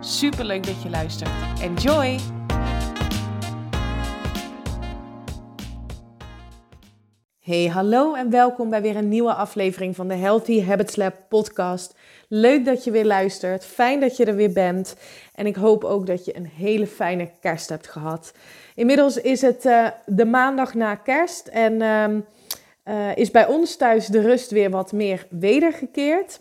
Super leuk dat je luistert. Enjoy! Hey, hallo en welkom bij weer een nieuwe aflevering van de Healthy Habits Lab podcast. Leuk dat je weer luistert. Fijn dat je er weer bent. En ik hoop ook dat je een hele fijne kerst hebt gehad. Inmiddels is het uh, de maandag na kerst en uh, uh, is bij ons thuis de rust weer wat meer wedergekeerd.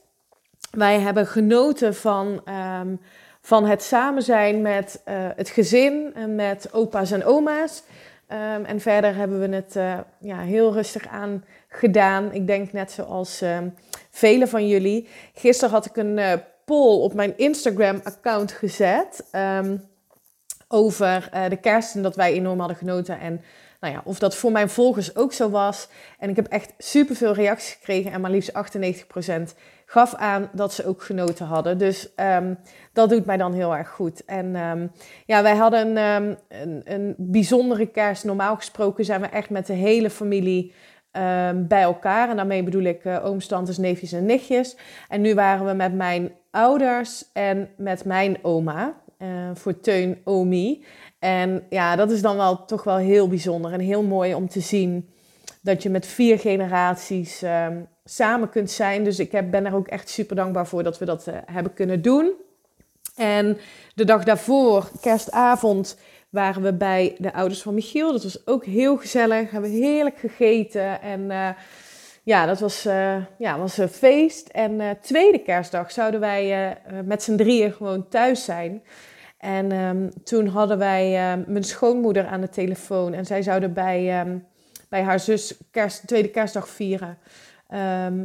Wij hebben genoten van um, van het samen zijn met uh, het gezin en met opa's en oma's. Um, en verder hebben we het uh, ja, heel rustig aan gedaan. Ik denk net zoals uh, velen van jullie. Gisteren had ik een uh, poll op mijn Instagram-account gezet. Um, over de kersten dat wij enorm hadden genoten. En nou ja, of dat voor mijn volgers ook zo was. En ik heb echt superveel reacties gekregen. En maar liefst 98% gaf aan dat ze ook genoten hadden. Dus um, dat doet mij dan heel erg goed. En um, ja, wij hadden um, een, een bijzondere kerst. Normaal gesproken zijn we echt met de hele familie bij elkaar. En daarmee bedoel ik uh, ooms, tantes, neefjes en nichtjes. En nu waren we met mijn ouders en met mijn oma. Uh, voor Teun Omi. En ja, dat is dan wel toch wel heel bijzonder en heel mooi om te zien dat je met vier generaties samen kunt zijn. Dus ik heb, ben er ook echt super dankbaar voor dat we dat uh, hebben kunnen doen. En de dag daarvoor, kerstavond, waren we bij de ouders van Michiel. Dat was ook heel gezellig. Hebben we heerlijk gegeten. En uh, ja, dat was, uh, ja, was een feest. En tweede kerstdag zouden wij met z'n drieën gewoon thuis zijn. En um, toen hadden wij um, mijn schoonmoeder aan de telefoon. En zij zouden bij, um, bij haar zus kerst, tweede kerstdag vieren.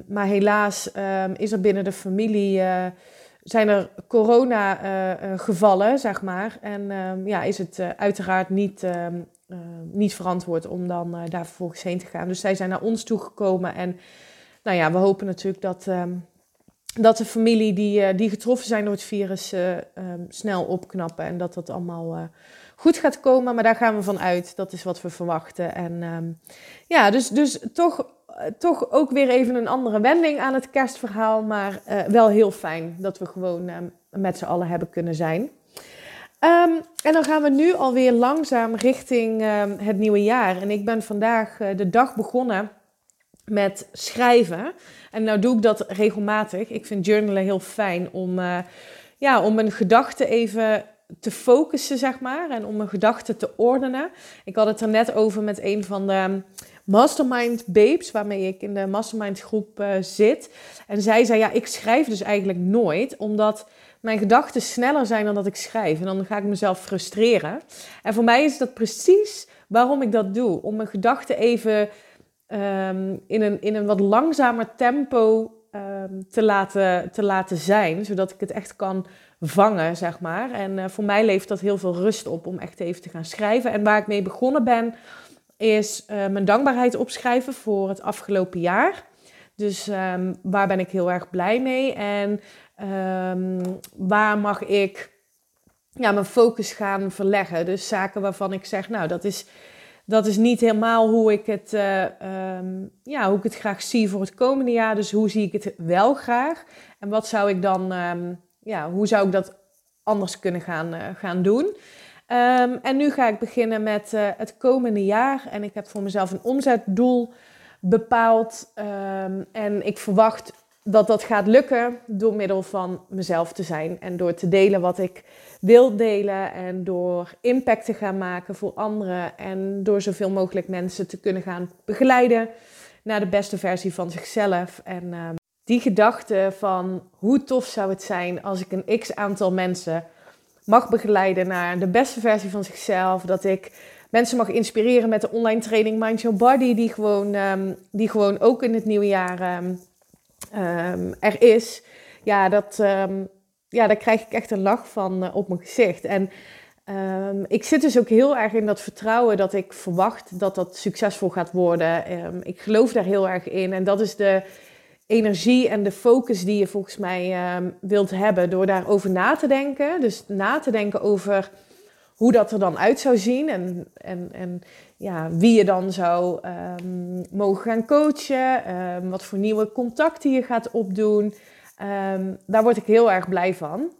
Maar helaas is er binnen de familie... Uh, zijn er corona-gevallen, uh, uh, zeg maar. En ja, is het uiteraard niet, niet verantwoord om dan daar vervolgens heen te gaan. Dus zij zijn naar ons toegekomen. En nou ja, we hopen natuurlijk dat dat de familie die, die getroffen zijn door het virus um, snel opknappen en dat dat allemaal goed gaat komen. Maar daar gaan we van uit. Dat is wat we verwachten. En um, ja, dus, dus toch, toch ook weer even een andere wending aan het kerstverhaal. Maar wel heel fijn dat we gewoon um, met z'n allen hebben kunnen zijn. en dan gaan we nu alweer langzaam richting het nieuwe jaar. En ik ben vandaag de dag begonnen met schrijven. En nou doe ik dat regelmatig. Ik vind journalen heel fijn om, ja, om mijn gedachten even te focussen, zeg maar. En om mijn gedachten te ordenen. Ik had het er net over met een van de mastermind babes, waarmee ik in de mastermind groep uh, zit. En zij zei, ja, ik schrijf dus eigenlijk nooit, omdat mijn gedachten sneller zijn dan dat ik schrijf. En dan ga ik mezelf frustreren. En voor mij is dat precies waarom ik dat doe. Om mijn gedachten even um, in, een, in een wat langzamer tempo um, te, laten, te laten zijn, zodat ik het echt kan vangen, zeg maar. En uh, voor mij levert dat heel veel rust op om echt even te gaan schrijven. En waar ik mee begonnen ben, is uh, mijn dankbaarheid opschrijven voor het afgelopen jaar. Dus um, waar ben ik heel erg blij mee en waar mag ik ja, mijn focus gaan verleggen. Dus zaken waarvan ik zeg, nou, dat is dat is niet helemaal hoe ik, het, uh, um, ja, hoe ik het graag zie voor het komende jaar. Dus hoe zie ik het wel graag? En wat zou ik dan, ja, hoe zou ik dat anders kunnen gaan, uh, gaan doen? Um, en nu ga ik beginnen met uh, het komende jaar. En ik heb voor mezelf een omzetdoel bepaald. en ik verwacht dat dat gaat lukken door middel van mezelf te zijn en door te delen wat ik wil delen en door impact te gaan maken voor anderen en door zoveel mogelijk mensen te kunnen gaan begeleiden naar de beste versie van zichzelf. En uh, die gedachte van hoe tof zou het zijn als ik een x aantal mensen mag begeleiden naar de beste versie van zichzelf, dat ik mensen mag inspireren met de online training Mind Your Body, die gewoon, um, die gewoon ook in het nieuwe jaar um, um, er is, ja, dat, ja, daar krijg ik echt een lach van uh, op mijn gezicht. En Ehm, ik zit dus ook heel erg in dat vertrouwen dat ik verwacht dat dat succesvol gaat worden. Ehm, ik geloof daar heel erg in. En dat is de energie en de focus die je volgens mij ehm, wilt hebben door daarover na te denken. Dus na te denken over hoe dat er dan uit zou zien en, en, en ja, wie je dan zou mogen gaan coachen, wat voor nieuwe contacten je gaat opdoen. daar word ik heel erg blij van.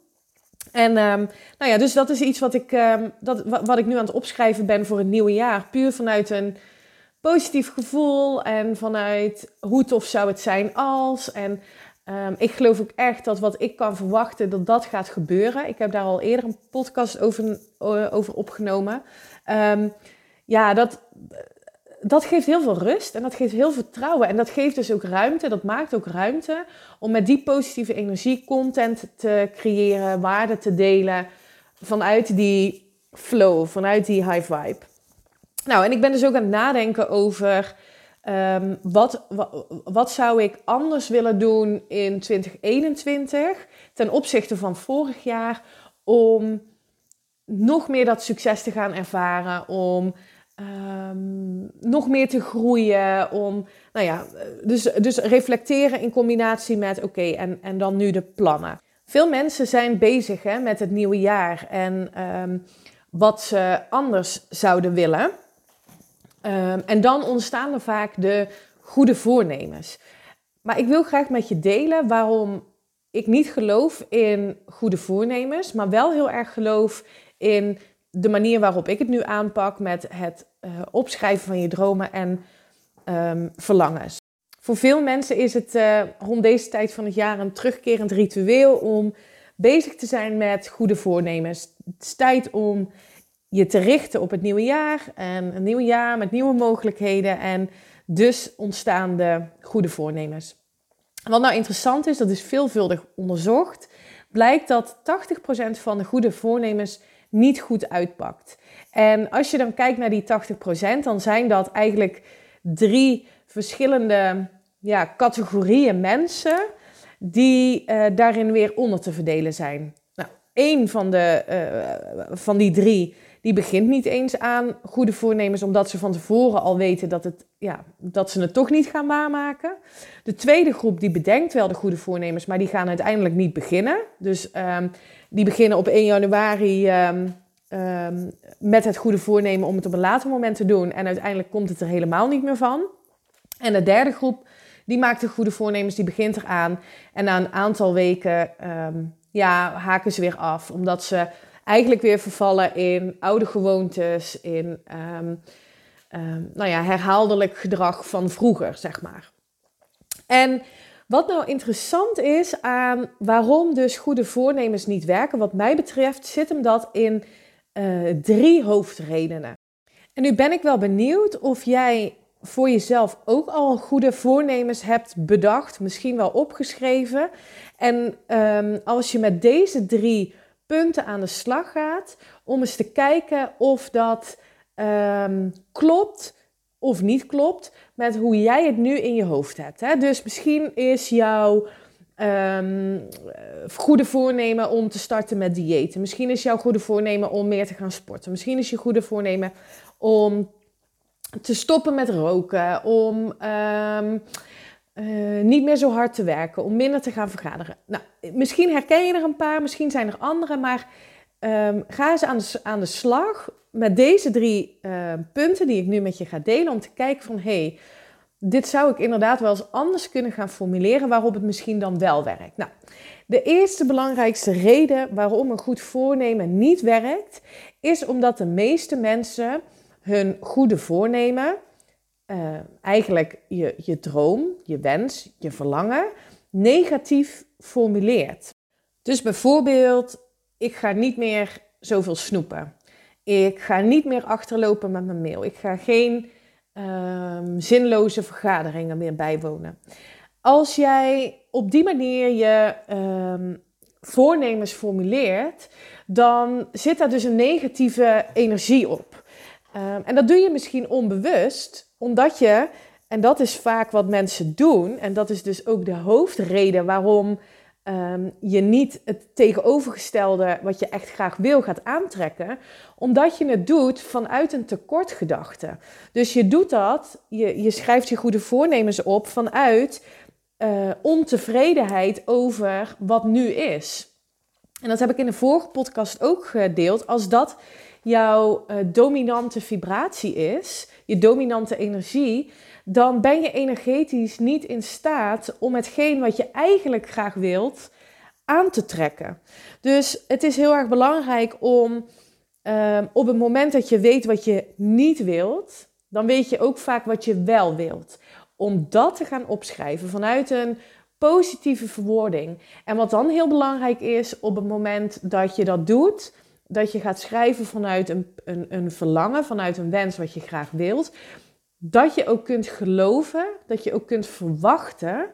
En nou ja, dus dat is iets wat ik, dat, wat ik nu aan het opschrijven ben voor het nieuwe jaar. Puur vanuit een positief gevoel en vanuit hoe tof zou het zijn als. En um, ik geloof ook echt dat wat ik kan verwachten, dat dat gaat gebeuren. Ik heb daar al eerder een podcast over, over opgenomen. ja, dat, dat geeft heel veel rust en dat geeft heel vertrouwen. En dat geeft dus ook ruimte, dat maakt ook ruimte om met die positieve energie content te creëren, waarde te delen vanuit die flow, vanuit die high vibe. Nou, en ik ben dus ook aan het nadenken over um, wat, wat, zou ik anders willen doen in 2021 ten opzichte van vorig jaar om nog meer dat succes te gaan ervaren, om um, nog meer te groeien. Om, nou ja, dus, dus reflecteren in combinatie met oké, en, en dan nu de plannen. Veel mensen zijn bezig hè, met het nieuwe jaar en um, wat ze anders zouden willen. Um, en dan ontstaan er vaak de goede voornemens. Maar ik wil graag met je delen waarom ik niet geloof in goede voornemens, maar wel heel erg geloof in de manier waarop ik het nu aanpak met het uh, opschrijven van je dromen en um, verlangens. Voor veel mensen is het uh, rond deze tijd van het jaar een terugkerend ritueel om bezig te zijn met goede voornemens. Het is tijd om je te richten op het nieuwe jaar en een nieuw jaar met nieuwe mogelijkheden en dus ontstaan de goede voornemens. Wat nou interessant is, dat is veelvuldig onderzocht, blijkt dat 80% van de goede voornemens niet goed uitpakt. En als je dan kijkt naar die 80%, dan zijn dat eigenlijk drie verschillende ja, categorieën mensen die uh, daarin weer onder te verdelen zijn. Nou, één van, de, uh, van die drie die begint niet eens aan goede voornemens, omdat ze van tevoren al weten dat, het, ja, dat ze het toch niet gaan waarmaken. De tweede groep die bedenkt wel de goede voornemens, maar die gaan uiteindelijk niet beginnen. Dus um, die beginnen op 1 januari um, um, met het goede voornemen om het op een later moment te doen. En uiteindelijk komt het er helemaal niet meer van. En de derde groep, die maakt de goede voornemens, die begint eraan. En na een aantal weken ja, haken ze weer af, omdat ze eigenlijk weer vervallen in oude gewoontes, in um, nou ja, herhaaldelijk gedrag van vroeger, zeg maar. En wat nou interessant is aan waarom dus goede voornemens niet werken, wat mij betreft, zit hem dat in uh, drie hoofdredenen. En nu ben ik wel benieuwd of jij voor jezelf ook al goede voornemens hebt bedacht, misschien wel opgeschreven. En um, als je met deze drie punten aan de slag gaat om eens te kijken of dat um, klopt of niet klopt met hoe jij het nu in je hoofd hebt. Hè? Dus misschien is jouw um, goede voornemen om te starten met diëten. Misschien is jouw goede voornemen om meer te gaan sporten. Misschien is je goede voornemen om te stoppen met roken, om um, uh, niet meer zo hard te werken, om minder te gaan vergaderen. Nou, misschien herken je er een paar, misschien zijn er andere, maar um, ga eens aan de, aan de slag met deze drie uh, punten die ik nu met je ga delen, om te kijken van, hé, hey, dit zou ik inderdaad wel eens anders kunnen gaan formuleren waarop het misschien dan wel werkt. Nou, de eerste belangrijkste reden waarom een goed voornemen niet werkt, is omdat de meeste mensen hun goede voornemen uh, eigenlijk je, je droom, je wens, je verlangen negatief formuleert. Dus bijvoorbeeld, ik ga niet meer zoveel snoepen. Ik ga niet meer achterlopen met mijn mail. Ik ga geen um, zinloze vergaderingen meer bijwonen. Als jij op die manier je um, voornemens formuleert, dan zit daar dus een negatieve energie op. Um, en dat doe je misschien onbewust, omdat je, en dat is vaak wat mensen doen, en dat is dus ook de hoofdreden waarom ehm, je niet het tegenovergestelde wat je echt graag wil gaat aantrekken, omdat je het doet vanuit een tekortgedachte. Dus je doet dat, je, je schrijft je goede voornemens op vanuit uh, ontevredenheid over wat nu is. En dat heb ik in de vorige podcast ook gedeeld. Als dat jouw uh, dominante vibratie is, je dominante energie, dan ben je energetisch niet in staat om hetgeen wat je eigenlijk graag wilt aan te trekken. Dus het is heel erg belangrijk om uh, op het moment dat je weet wat je niet wilt, dan weet je ook vaak wat je wel wilt. Om dat te gaan opschrijven vanuit een positieve verwoording. En wat dan heel belangrijk is op het moment dat je dat doet, dat je gaat schrijven vanuit een, een, een verlangen, vanuit een wens wat je graag wilt, dat je ook kunt geloven, dat je ook kunt verwachten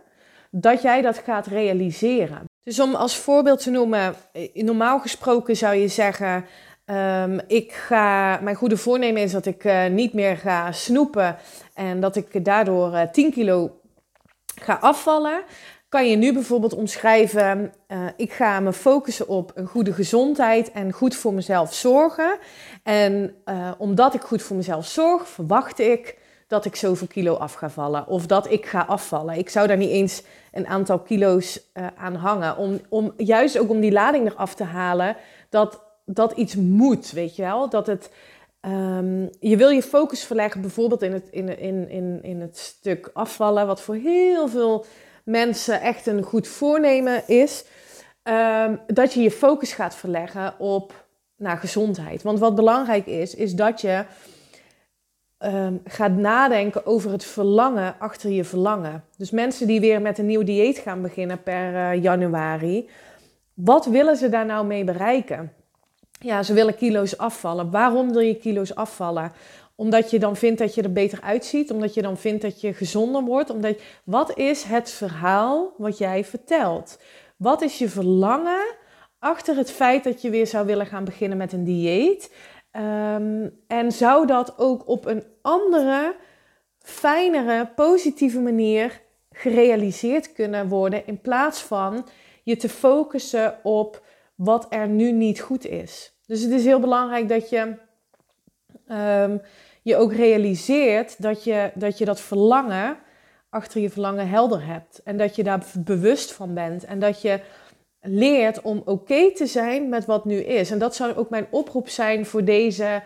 dat jij dat gaat realiseren. Dus om als voorbeeld te noemen, eh, normaal gesproken zou je zeggen, um, ik ga, mijn goede voornemen is dat ik uh, niet meer ga snoepen en dat ik daardoor uh, 10 kilo ga afvallen kan je nu bijvoorbeeld omschrijven: uh, ik ga me focussen op een goede gezondheid en goed voor mezelf zorgen. En uh, omdat ik goed voor mezelf zorg, verwacht ik dat ik zoveel kilo af ga vallen of dat ik ga afvallen. Ik zou daar niet eens een aantal kilo's uh, aan hangen, om, om juist ook om die lading eraf te halen dat dat iets moet, weet je wel? Dat het um, je wil je focus verleggen bijvoorbeeld in het, in, in, in, in het stuk afvallen, wat voor heel veel mensen echt een goed voornemen is, ehm, dat je je focus gaat verleggen op naar gezondheid. Want wat belangrijk is, is dat je ehm, gaat nadenken over het verlangen achter je verlangen. Dus mensen die weer met een nieuw dieet gaan beginnen per uh, januari, wat willen ze daar nou mee bereiken? Ja, ze willen kilo's afvallen. Waarom wil je kilo's afvallen? Omdat je dan vindt dat je er beter uitziet. Omdat je dan vindt dat je gezonder wordt. Omdat, wat is het verhaal wat jij vertelt? Wat is je verlangen achter het feit dat je weer zou willen gaan beginnen met een dieet? Um, en zou dat ook op een andere, fijnere, positieve manier gerealiseerd kunnen worden in plaats van je te focussen op wat er nu niet goed is. Dus het is heel belangrijk dat je um, je ook realiseert dat je, dat je dat verlangen achter je verlangen helder hebt. En dat je daar bewust van bent. En dat je leert om oké te zijn met wat nu is. En dat zou ook mijn oproep zijn voor deze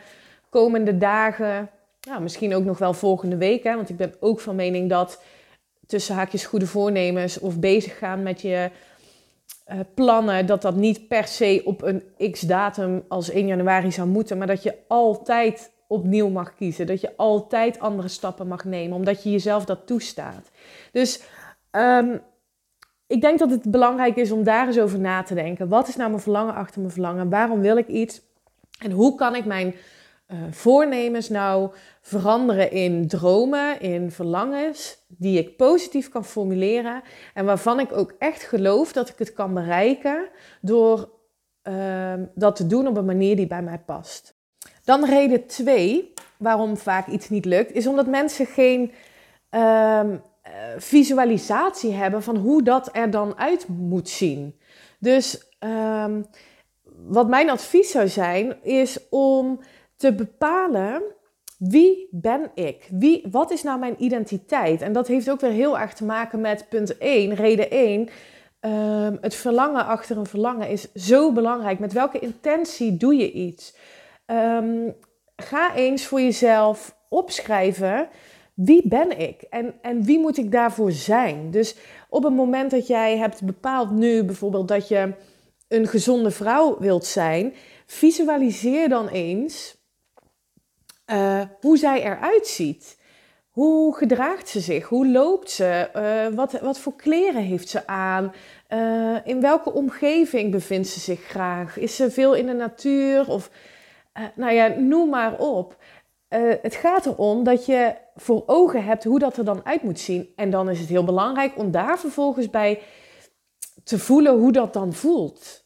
komende dagen. Nou, misschien ook nog wel volgende week. Hè, want ik ben ook van mening dat tussen haakjes goede voornemens of bezig gaan met je uh, plannen, dat dat niet per se op een x-datum als 1 januari zou moeten. Maar dat je altijd opnieuw mag kiezen. Dat je altijd andere stappen mag nemen, omdat je jezelf dat toestaat. Dus um, ik denk dat het belangrijk is om daar eens over na te denken. Wat is nou mijn verlangen achter mijn verlangen? Waarom wil ik iets? En hoe kan ik mijn uh, voornemens nou veranderen in dromen, in verlangens die ik positief kan formuleren en waarvan ik ook echt geloof dat ik het kan bereiken door uh, dat te doen op een manier die bij mij past. Dan reden twee, waarom vaak iets niet lukt, is omdat mensen geen um, visualisatie hebben van hoe dat er dan uit moet zien. Dus um, wat mijn advies zou zijn, is om te bepalen wie ben ik? Wie, wat is nou mijn identiteit? En dat heeft ook weer heel erg te maken met punt 1, reden 1. Um, ehm, het verlangen achter een verlangen is zo belangrijk. Met welke intentie doe je iets? Um, ga eens voor jezelf opschrijven. Wie ben ik en, en wie moet ik daarvoor zijn? Dus op het moment dat jij hebt bepaald nu bijvoorbeeld dat je een gezonde vrouw wilt zijn, visualiseer dan eens uh, hoe zij eruit ziet. Hoe gedraagt ze zich? Hoe loopt ze? Uh, wat, wat voor kleren heeft ze aan? Uh, in welke omgeving bevindt ze zich graag? Is ze veel in de natuur? Of nou ja, noem maar op. Uh, het gaat erom dat je voor ogen hebt hoe dat er dan uit moet zien. En dan is het heel belangrijk om daar vervolgens bij te voelen hoe dat dan voelt.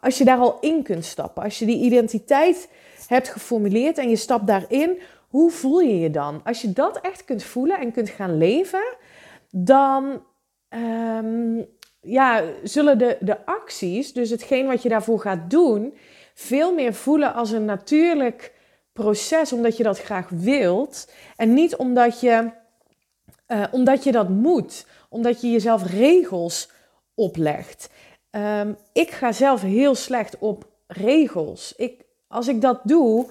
Als je daar al in kunt stappen, als je die identiteit hebt geformuleerd en je stapt daarin, hoe voel je je dan? Als je dat echt kunt voelen en kunt gaan leven, dan um, ja, zullen de, de acties, dus hetgeen wat je daarvoor gaat doen, veel meer voelen als een natuurlijk proces, omdat je dat graag wilt. En niet omdat je, uh, omdat je dat moet, omdat je jezelf regels oplegt. Um, ik ga zelf heel slecht op regels. Ik, als ik dat doe,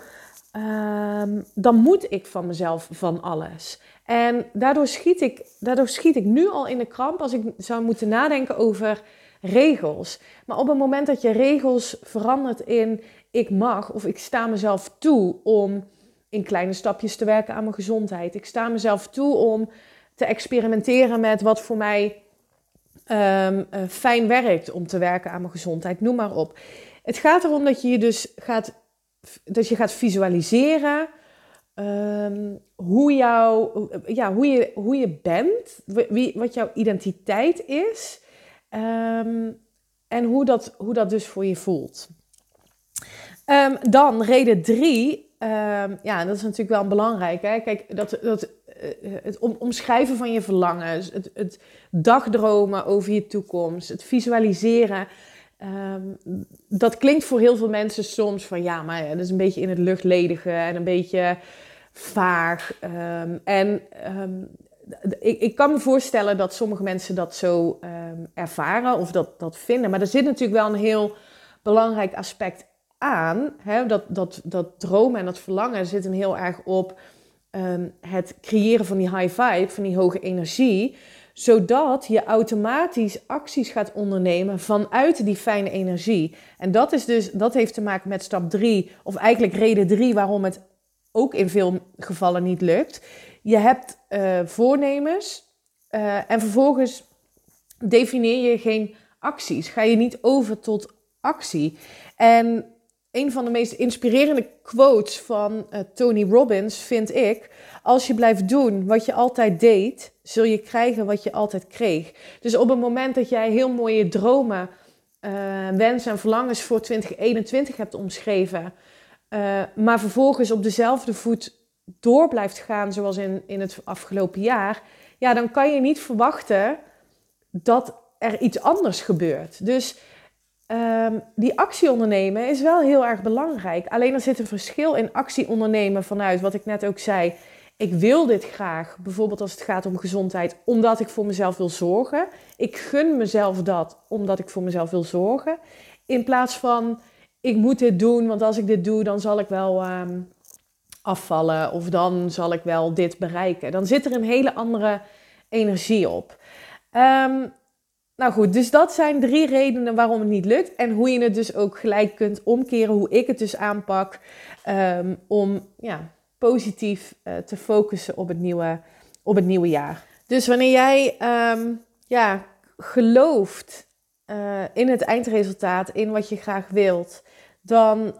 um, dan moet ik van mezelf van alles. En daardoor schiet, ik, daardoor schiet ik nu al in de kramp als ik zou moeten nadenken over regels. Maar op het moment dat je regels verandert in ik mag of ik sta mezelf toe om in kleine stapjes te werken aan mijn gezondheid. Ik sta mezelf toe om te experimenteren met wat voor mij um, fijn werkt om te werken aan mijn gezondheid. Noem maar op. Het gaat erom dat je je dus gaat, dat je gaat visualiseren um, hoe, jou, ja, hoe, je, hoe je bent, wie, wat jouw identiteit is um, en hoe dat, hoe dat dus voor je voelt. Um, dan reden drie. ja, dat is natuurlijk wel belangrijk. Hè? Kijk, dat, dat, uh, het omschrijven van je verlangens, het, het dagdromen over je toekomst, het visualiseren. Dat klinkt voor heel veel mensen soms van ja, maar dat is een beetje in het luchtledige en een beetje vaag. En ik, ik, kan me voorstellen dat sommige mensen dat zo ervaren of dat, dat vinden. Maar er zit natuurlijk wel een heel belangrijk aspect aan. Hè? Dat, dat, dat dromen en dat verlangen zit heel erg op het creëren van die high vibe, van die hoge energie zodat je automatisch acties gaat ondernemen vanuit die fijne energie. En dat, is dus, dat heeft te maken met stap 3, of eigenlijk reden 3 waarom het ook in veel gevallen niet lukt. Je hebt uh, voornemens uh, en vervolgens definieer je geen acties. Ga je niet over tot actie. En een van de meest inspirerende quotes van uh, Tony Robbins vind ik: Als je blijft doen wat je altijd deed, zul je krijgen wat je altijd kreeg. Dus op het moment dat jij heel mooie dromen, wensen en verlangens voor 2021 hebt omschreven, maar vervolgens op dezelfde voet door blijft gaan zoals in, in het afgelopen jaar, ja, dan kan je niet verwachten dat er iets anders gebeurt. Dus um, die actie ondernemen is wel heel erg belangrijk. Alleen er zit een verschil in actie ondernemen vanuit wat ik net ook zei ik wil dit graag, bijvoorbeeld als het gaat om gezondheid, omdat ik voor mezelf wil zorgen. Ik gun mezelf dat omdat ik voor mezelf wil zorgen. In plaats van, ik moet dit doen, want als ik dit doe, dan zal ik wel um, afvallen of dan zal ik wel dit bereiken. Dan zit er een hele andere energie op. Um, nou goed, dus dat zijn drie redenen waarom het niet lukt. En hoe je het dus ook gelijk kunt omkeren, hoe ik het dus aanpak um, om ja, positief uh, te focussen op het, nieuwe, op het nieuwe jaar. Dus wanneer jij um, ja, gelooft uh, in het eindresultaat, in wat je graag wilt, dan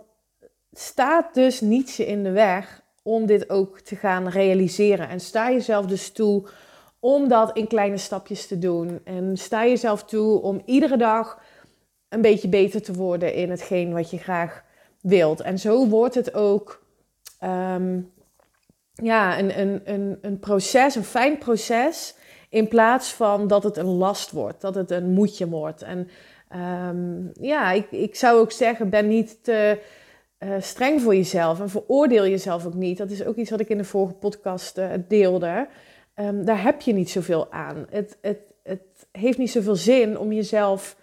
staat dus niets in de weg om dit ook te gaan realiseren. En sta jezelf dus toe om dat in kleine stapjes te doen. En sta jezelf toe om iedere dag een beetje beter te worden in hetgeen wat je graag wilt. En zo wordt het ook um, ja, een, een, een, een proces, een fijn proces, in plaats van dat het een last wordt, dat het een moedje wordt. En um, ja, ik, ik zou ook zeggen, ben niet te uh, streng voor jezelf en veroordeel jezelf ook niet. Dat is ook iets wat ik in de vorige podcast uh, deelde. Um, daar heb je niet zoveel aan. Het, het, het heeft niet zoveel zin om jezelf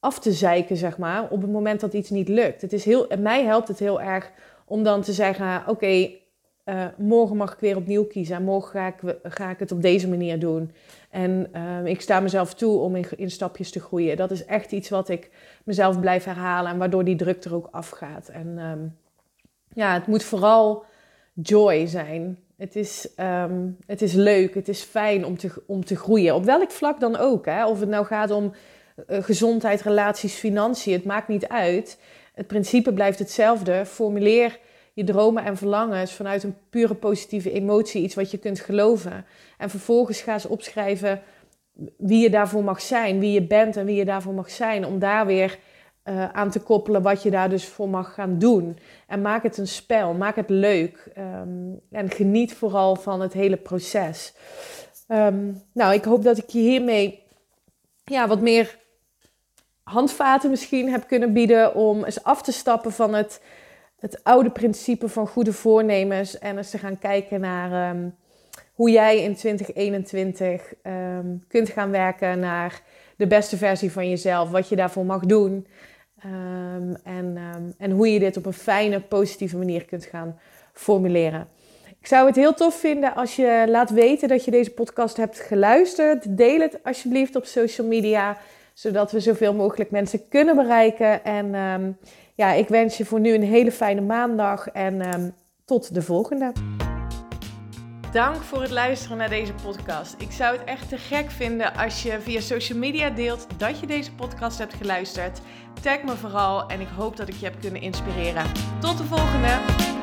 af te zeiken, zeg maar, op het moment dat iets niet lukt. Het is heel, mij helpt het heel erg om dan te zeggen: Oké, uh, morgen mag ik weer opnieuw kiezen. En morgen ga ik, ga ik het op deze manier doen. En uh, ik sta mezelf toe om in, in, stapjes te groeien. Dat is echt iets wat ik mezelf blijf herhalen en waardoor die druk er ook afgaat. En um, ja, het moet vooral joy zijn. Het is, um, het is leuk, het is fijn om te, om te groeien. Op welk vlak dan ook. Hè? Of het nou gaat om uh, gezondheid, relaties, financiën. Het maakt niet uit. Het principe blijft hetzelfde. Formuleer je dromen en verlangens vanuit een pure positieve emotie, iets wat je kunt geloven. En vervolgens ga ze opschrijven wie je daarvoor mag zijn, wie je bent en wie je daarvoor mag zijn, om daar weer uh, aan te koppelen wat je daar dus voor mag gaan doen. En maak het een spel, maak het leuk um, en geniet vooral van het hele proces. Um, nou, ik hoop dat ik je hiermee ja, wat meer handvaten misschien heb kunnen bieden om eens af te stappen van het, het oude principe van goede voornemens en eens te gaan kijken naar ehm, hoe jij in 2021 ehm, kunt gaan werken naar de beste versie van jezelf, wat je daarvoor mag doen ehm, en, en hoe je dit op een fijne, positieve manier kunt gaan formuleren. Ik zou het heel tof vinden als je laat weten dat je deze podcast hebt geluisterd. Deel het alsjeblieft op social media, zodat we zoveel mogelijk mensen kunnen bereiken. En ehm, ja, ik wens je voor nu een hele fijne maandag en ehm, tot de volgende. Dank voor het luisteren naar deze podcast. Ik zou het echt te gek vinden als je via social media deelt dat je deze podcast hebt geluisterd. Tag me vooral en ik hoop dat ik je heb kunnen inspireren. Tot de volgende!